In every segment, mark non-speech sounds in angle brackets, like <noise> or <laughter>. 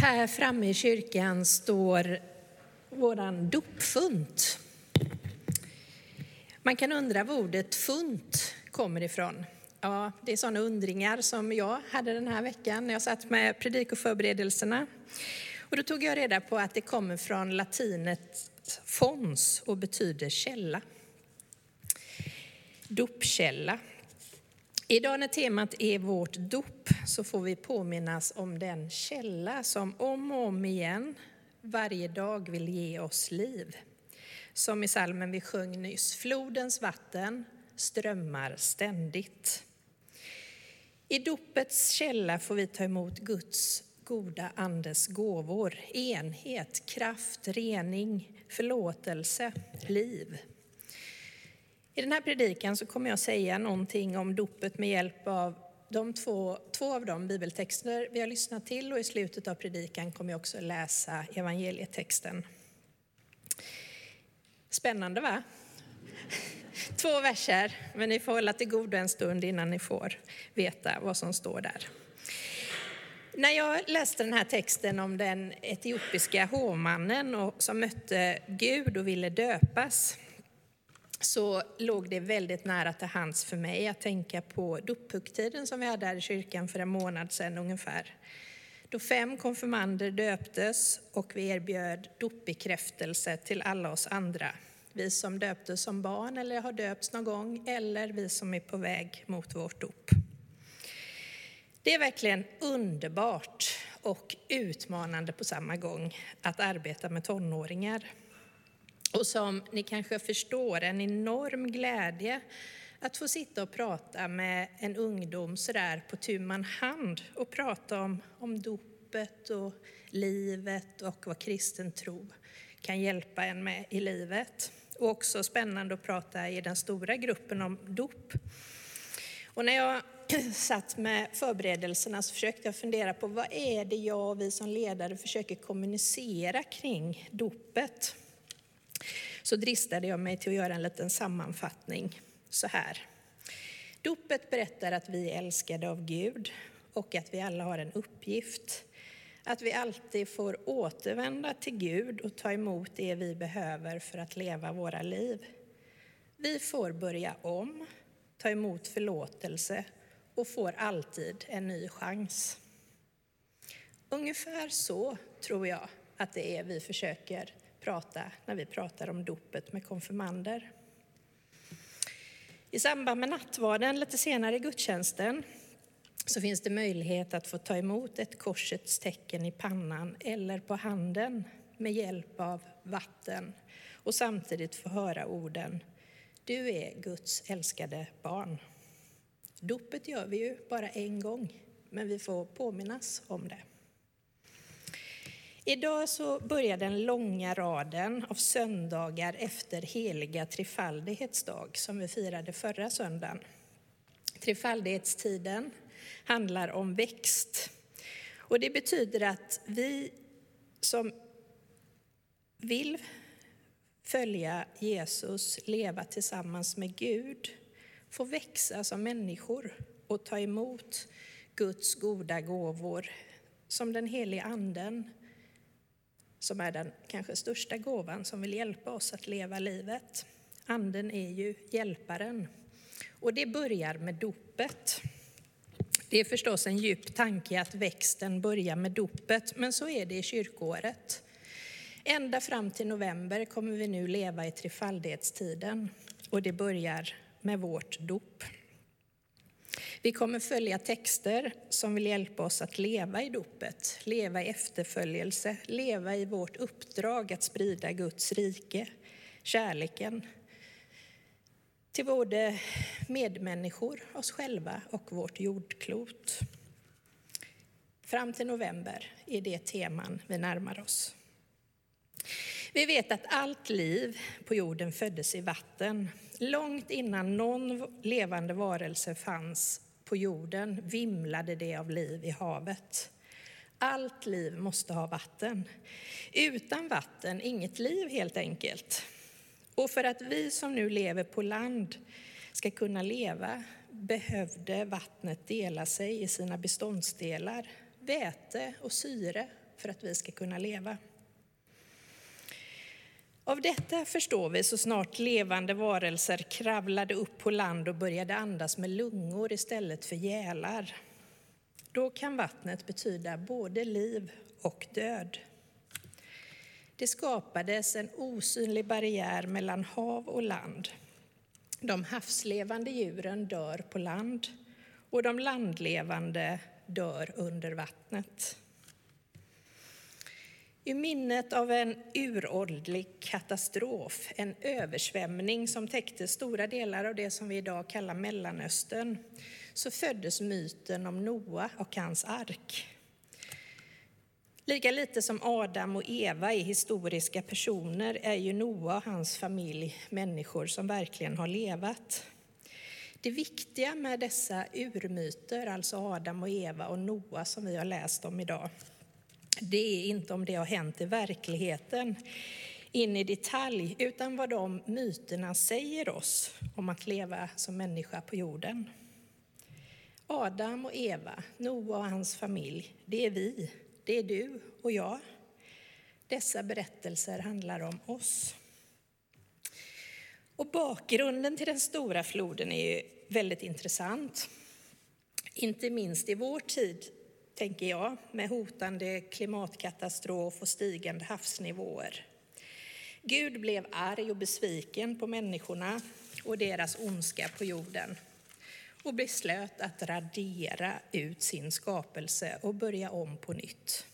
Här framme i kyrkan står våran dopfunt. Man kan undra var ordet funt kommer ifrån. Ja, det är sådana undringar som jag hade den här veckan när jag satt med predikoförberedelserna. Och då tog jag reda på att det kommer från latinet fons och betyder källa. Dopkälla. Idag när temat är vårt dop så får vi påminnas om den källa som om och om igen varje dag vill ge oss liv. Som i salmen vi sjöng nyss, flodens vatten strömmar ständigt. I dopets källa får vi ta emot Guds goda andes gåvor, enhet, kraft, rening, förlåtelse, liv. I den här predikan så kommer jag säga någonting om dopet med hjälp av de två, två av de bibeltexter vi har lyssnat till och i slutet av predikan kommer jag också läsa evangelietexten. Spännande va? <laughs> Två verser, men ni får hålla till godo en stund innan ni får veta vad som står där. När jag läste den här texten om den etiopiska hovmannen som mötte Gud och ville döpas så låg det väldigt nära till hands för mig att tänka på dopphögtiden som vi hade här i kyrkan för en månad sedan ungefär. Då fem konfirmander döptes och vi erbjöd dopbekräftelse till alla oss andra. Vi som döptes som barn eller har döpts någon gång eller vi som är på väg mot vårt dop. Det är verkligen underbart och utmanande på samma gång att arbeta med tonåringar. Och som ni kanske förstår, en enorm glädje att få sitta och prata med en ungdom sådär på tu man hand och prata om, om dopet och livet och vad kristen tro kan hjälpa en med i livet. Och också spännande att prata i den stora gruppen om dop. Och när jag <clears throat> satt med förberedelserna så försökte jag fundera på vad är det jag och vi som ledare försöker kommunicera kring dopet så dristade jag mig till att göra en liten sammanfattning så här. Dopet berättar att vi är älskade av Gud och att vi alla har en uppgift. Att vi alltid får återvända till Gud och ta emot det vi behöver för att leva våra liv. Vi får börja om, ta emot förlåtelse och får alltid en ny chans. Ungefär så tror jag att det är vi försöker prata när vi pratar om dopet med konfirmander. I samband med nattvarden lite senare i gudstjänsten så finns det möjlighet att få ta emot ett korsets tecken i pannan eller på handen med hjälp av vatten och samtidigt få höra orden Du är Guds älskade barn. Dopet gör vi ju bara en gång, men vi får påminnas om det. Idag så börjar den långa raden av söndagar efter heliga trefaldighetsdag som vi firade förra söndagen. Trefaldighetstiden handlar om växt. Och det betyder att vi som vill följa Jesus, leva tillsammans med Gud, får växa som människor och ta emot Guds goda gåvor som den helige anden som är den kanske största gåvan som vill hjälpa oss att leva livet. Anden är ju hjälparen. Och det börjar med dopet. Det är förstås en djup tanke att växten börjar med dopet, men så är det i kyrkoåret. Ända fram till november kommer vi nu leva i trefaldighetstiden och det börjar med vårt dop. Vi kommer följa texter som vill hjälpa oss att leva i dopet, leva i efterföljelse, leva i vårt uppdrag att sprida Guds rike, kärleken till både medmänniskor, oss själva och vårt jordklot. Fram till november är det teman vi närmar oss. Vi vet att allt liv på jorden föddes i vatten. Långt innan någon levande varelse fanns på jorden vimlade det av liv i havet. Allt liv måste ha vatten. Utan vatten inget liv helt enkelt. Och för att vi som nu lever på land ska kunna leva behövde vattnet dela sig i sina beståndsdelar, väte och syre för att vi ska kunna leva. Av detta förstår vi så snart levande varelser kravlade upp på land och började andas med lungor istället för gälar. Då kan vattnet betyda både liv och död. Det skapades en osynlig barriär mellan hav och land. De havslevande djuren dör på land och de landlevande dör under vattnet. I minnet av en uråldrig katastrof, en översvämning som täckte stora delar av det som vi idag kallar Mellanöstern, så föddes myten om Noa och hans ark. Lika lite som Adam och Eva är historiska personer är ju Noa och hans familj människor som verkligen har levat. Det viktiga med dessa urmyter, alltså Adam och Eva och Noa som vi har läst om idag, det är inte om det har hänt i verkligheten in i detalj, utan vad de myterna säger oss om att leva som människa på jorden. Adam och Eva, Noa och hans familj, det är vi, det är du och jag. Dessa berättelser handlar om oss. Och bakgrunden till den stora floden är ju väldigt intressant. Inte minst i vår tid, tänker jag, med hotande klimatkatastrof och stigande havsnivåer. Gud blev arg och besviken på människorna och deras ondska på jorden och beslöt att radera ut sin skapelse och börja om på nytt.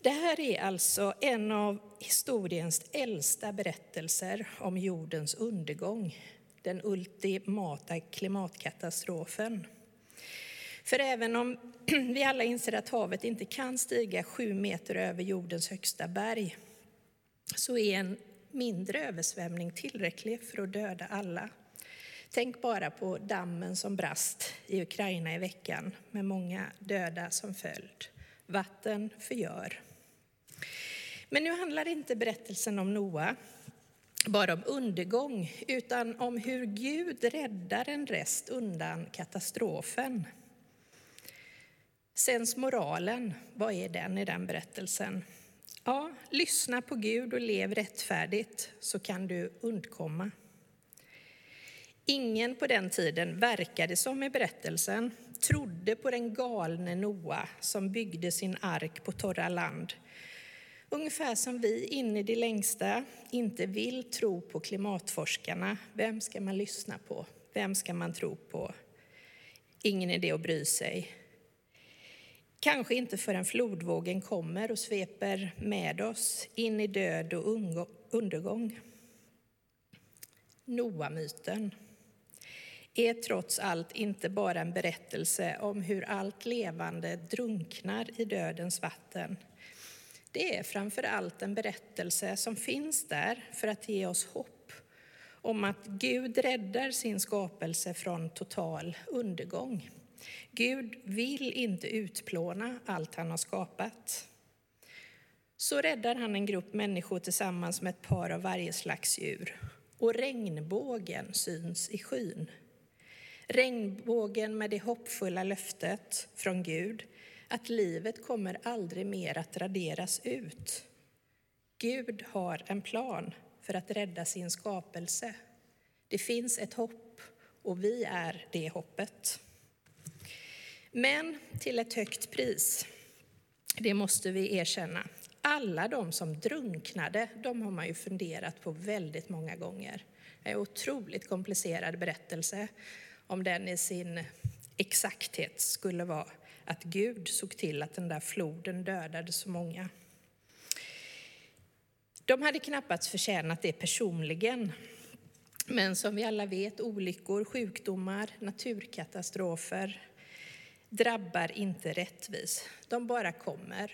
Det här är alltså en av historiens äldsta berättelser om jordens undergång, den ultimata klimatkatastrofen. För även om <clears throat> vi alla inser att havet inte kan stiga sju meter över jordens högsta berg, så är en mindre översvämning tillräcklig för att döda alla. Tänk bara på dammen som brast i Ukraina i veckan med många döda som följd. Vatten förgör. Men nu handlar inte berättelsen om Noa bara om undergång, utan om hur Gud räddar en rest undan katastrofen. Sensmoralen, vad är den i den berättelsen? Ja, lyssna på Gud och lev rättfärdigt så kan du undkomma. Ingen på den tiden, verkade som i berättelsen, trodde på den galne Noa som byggde sin ark på torra land. Ungefär som vi in i det längsta inte vill tro på klimatforskarna. Vem ska man lyssna på? Vem ska man tro på? Ingen idé att bry sig. Kanske inte förrän flodvågen kommer och sveper med oss in i död och undergång. Noa-myten är trots allt inte bara en berättelse om hur allt levande drunknar i dödens vatten. Det är framför allt en berättelse som finns där för att ge oss hopp om att Gud räddar sin skapelse från total undergång. Gud vill inte utplåna allt han har skapat. Så räddar han en grupp människor tillsammans med ett par av varje slags djur. Och regnbågen syns i skyn. Regnbågen med det hoppfulla löftet från Gud att livet kommer aldrig mer att raderas ut. Gud har en plan för att rädda sin skapelse. Det finns ett hopp och vi är det hoppet. Men till ett högt pris. Det måste vi erkänna. Alla de som drunknade, de har man ju funderat på väldigt många gånger. Det är en otroligt komplicerad berättelse om den i sin exakthet skulle vara att Gud såg till att den där floden dödade så många. De hade knappast förtjänat det personligen. Men som vi alla vet, olyckor, sjukdomar, naturkatastrofer drabbar inte rättvis. De bara kommer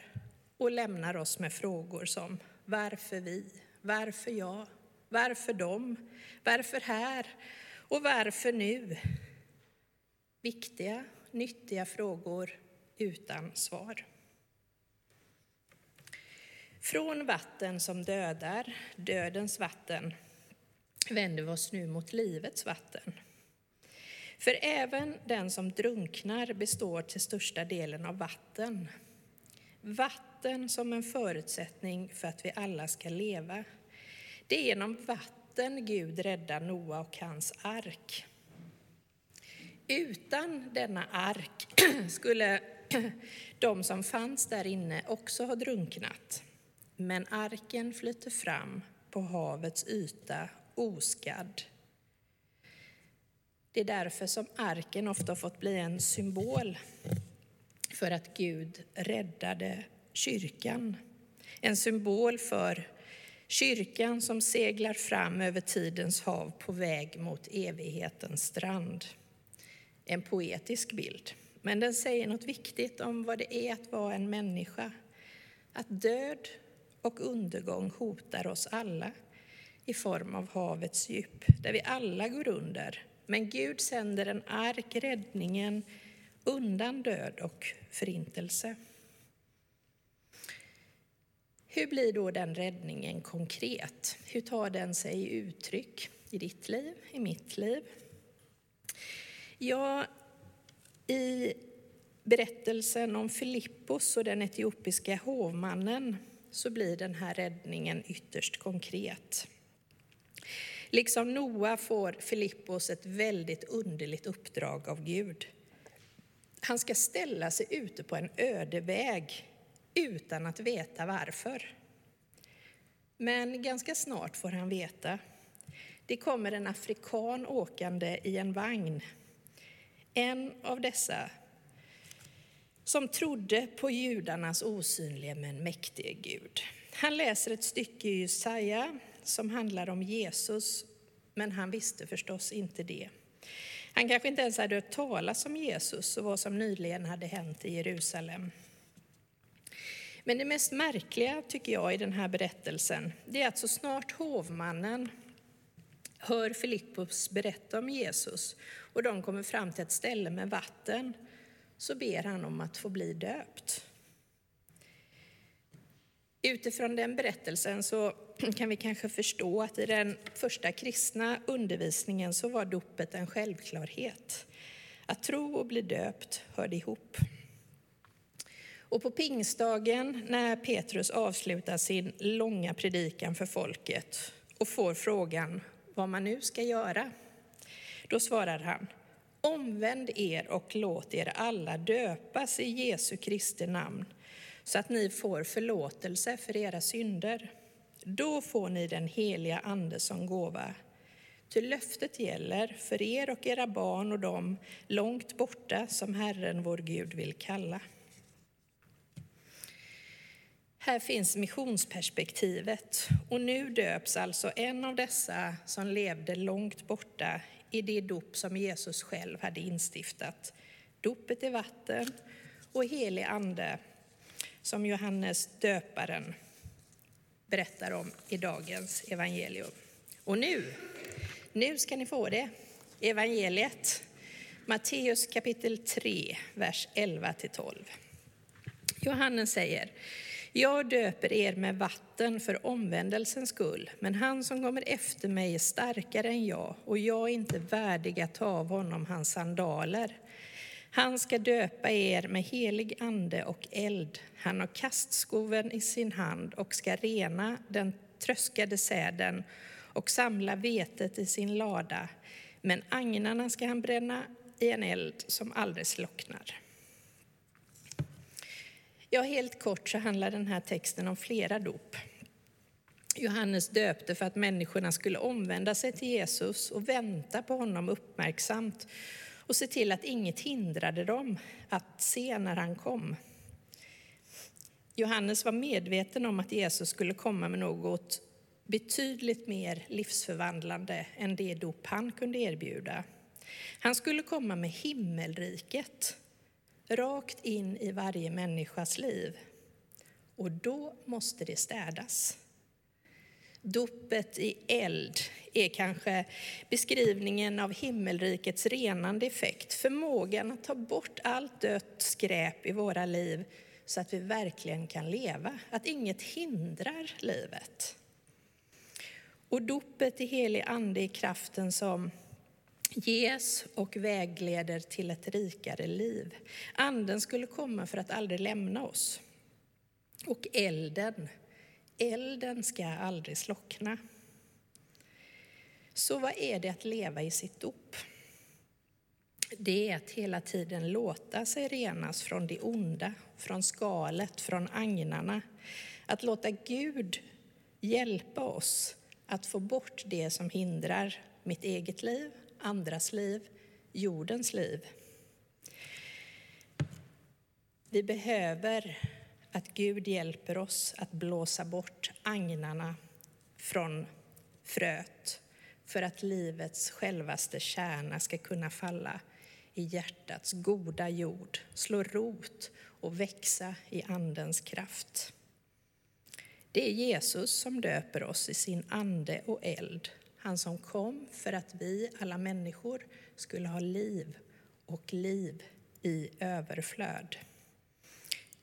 och lämnar oss med frågor som varför vi? Varför jag? Varför dem? Varför här? Och varför nu? Viktiga, nyttiga frågor utan svar. Från vatten som dödar, dödens vatten, vänder vi oss nu mot livets vatten. För även den som drunknar består till största delen av vatten. Vatten som en förutsättning för att vi alla ska leva. Det är genom vatten Gud räddar Noa och hans ark. Utan denna ark <clears throat> skulle <clears throat> de som fanns där inne också ha drunknat. Men arken flyter fram på havets yta oskadd. Det är därför som arken ofta har fått bli en symbol för att Gud räddade kyrkan. En symbol för kyrkan som seglar fram över tidens hav på väg mot evighetens strand. En poetisk bild, men den säger något viktigt om vad det är att vara en människa. Att död och undergång hotar oss alla i form av havets djup, där vi alla går under. Men Gud sänder en ark, räddningen, undan död och förintelse. Hur blir då den räddningen konkret? Hur tar den sig uttryck i ditt liv, i mitt liv? Ja, i berättelsen om Filippos och den etiopiska hovmannen så blir den här räddningen ytterst konkret. Liksom Noa får Filippos ett väldigt underligt uppdrag av Gud. Han ska ställa sig ute på en öde väg utan att veta varför. Men ganska snart får han veta. Det kommer en afrikan åkande i en vagn. En av dessa som trodde på judarnas osynlige men mäktige Gud. Han läser ett stycke i Jesaja som handlar om Jesus, men han visste förstås inte det. Han kanske inte ens hade hört talas om Jesus och vad som nyligen hade hänt i Jerusalem. Men det mest märkliga, tycker jag, i den här berättelsen, det är att så snart hovmannen hör Filippus berätta om Jesus och de kommer fram till ett ställe med vatten, så ber han om att få bli döpt. Utifrån den berättelsen så <clears throat> kan vi kanske förstå att i den första kristna undervisningen så var dopet en självklarhet. Att tro och bli döpt hörde ihop. Och på pingstdagen när Petrus avslutar sin långa predikan för folket och får frågan vad man nu ska göra, då svarar han Omvänd er och låt er alla döpas i Jesu Kristi namn så att ni får förlåtelse för era synder. Då får ni den heliga Ande som gåva. Ty löftet gäller för er och era barn och dem långt borta som Herren vår Gud vill kalla. Här finns missionsperspektivet och nu döps alltså en av dessa som levde långt borta i det dop som Jesus själv hade instiftat. Dopet i vatten och helig ande som Johannes döparen berättar om i dagens evangelium. Och nu, nu ska ni få det, evangeliet. Matteus kapitel 3, vers 11-12. Johannes säger, jag döper er med vatten för omvändelsens skull, men han som kommer efter mig är starkare än jag och jag är inte värdig att ta av honom hans sandaler. Han ska döpa er med helig ande och eld. Han har kastskoven i sin hand och ska rena den tröskade säden och samla vetet i sin lada. Men agnarna ska han bränna i en eld som aldrig slocknar. Ja, helt kort så handlar den här texten om flera dop. Johannes döpte för att människorna skulle omvända sig till Jesus och vänta på honom uppmärksamt och se till att inget hindrade dem att se när han kom. Johannes var medveten om att Jesus skulle komma med något betydligt mer livsförvandlande än det dop han kunde erbjuda. Han skulle komma med himmelriket rakt in i varje människas liv. Och då måste det städas. Dopet i eld är kanske beskrivningen av himmelrikets renande effekt. Förmågan att ta bort allt dött skräp i våra liv så att vi verkligen kan leva. Att inget hindrar livet. Och dopet i helig ande är kraften som ges och vägleder till ett rikare liv. Anden skulle komma för att aldrig lämna oss. Och elden, elden ska aldrig slockna. Så vad är det att leva i sitt dop? Det är att hela tiden låta sig renas från det onda, från skalet, från agnarna. Att låta Gud hjälpa oss att få bort det som hindrar mitt eget liv, andras liv, jordens liv. Vi behöver att Gud hjälper oss att blåsa bort agnarna från fröet för att livets självaste kärna ska kunna falla i hjärtats goda jord, slå rot och växa i Andens kraft. Det är Jesus som döper oss i sin ande och eld, han som kom för att vi, alla människor, skulle ha liv och liv i överflöd.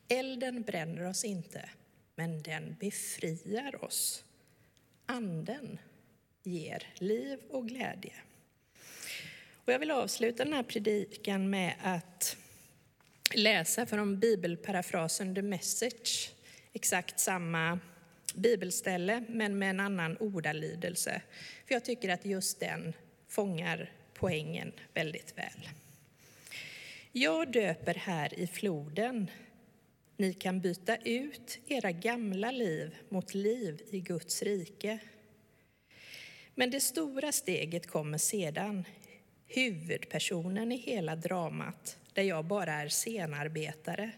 Elden bränner oss inte, men den befriar oss. Anden ger liv och glädje. Och jag vill avsluta den här predikan med att läsa från bibelparafrasen The Message, exakt samma bibelställe men med en annan ordalydelse. För jag tycker att just den fångar poängen väldigt väl. Jag döper här i floden. Ni kan byta ut era gamla liv mot liv i Guds rike. Men det stora steget kommer sedan, huvudpersonen i hela dramat, där jag bara är scenarbetare,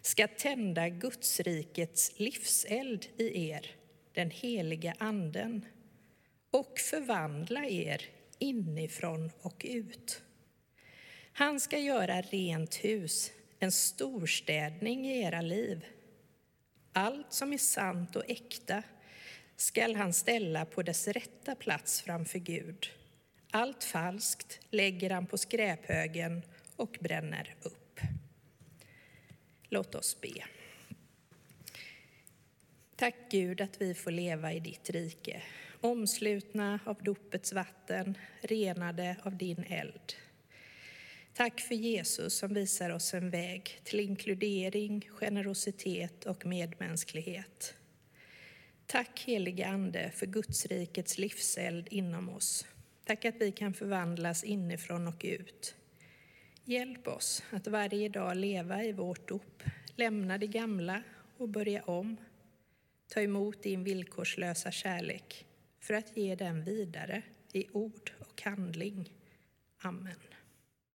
ska tända Gudsrikets livseld i er, den heliga Anden, och förvandla er inifrån och ut. Han ska göra rent hus, en storstädning i era liv. Allt som är sant och äkta skall han ställa på dess rätta plats framför Gud. Allt falskt lägger han på skräphögen och bränner upp. Låt oss be. Tack Gud att vi får leva i ditt rike, omslutna av dopets vatten, renade av din eld. Tack för Jesus som visar oss en väg till inkludering, generositet och medmänsklighet. Tack helige Ande för Gudsrikets livseld inom oss. Tack att vi kan förvandlas inifrån och ut. Hjälp oss att varje dag leva i vårt dop, lämna det gamla och börja om. Ta emot din villkorslösa kärlek för att ge den vidare i ord och handling. Amen.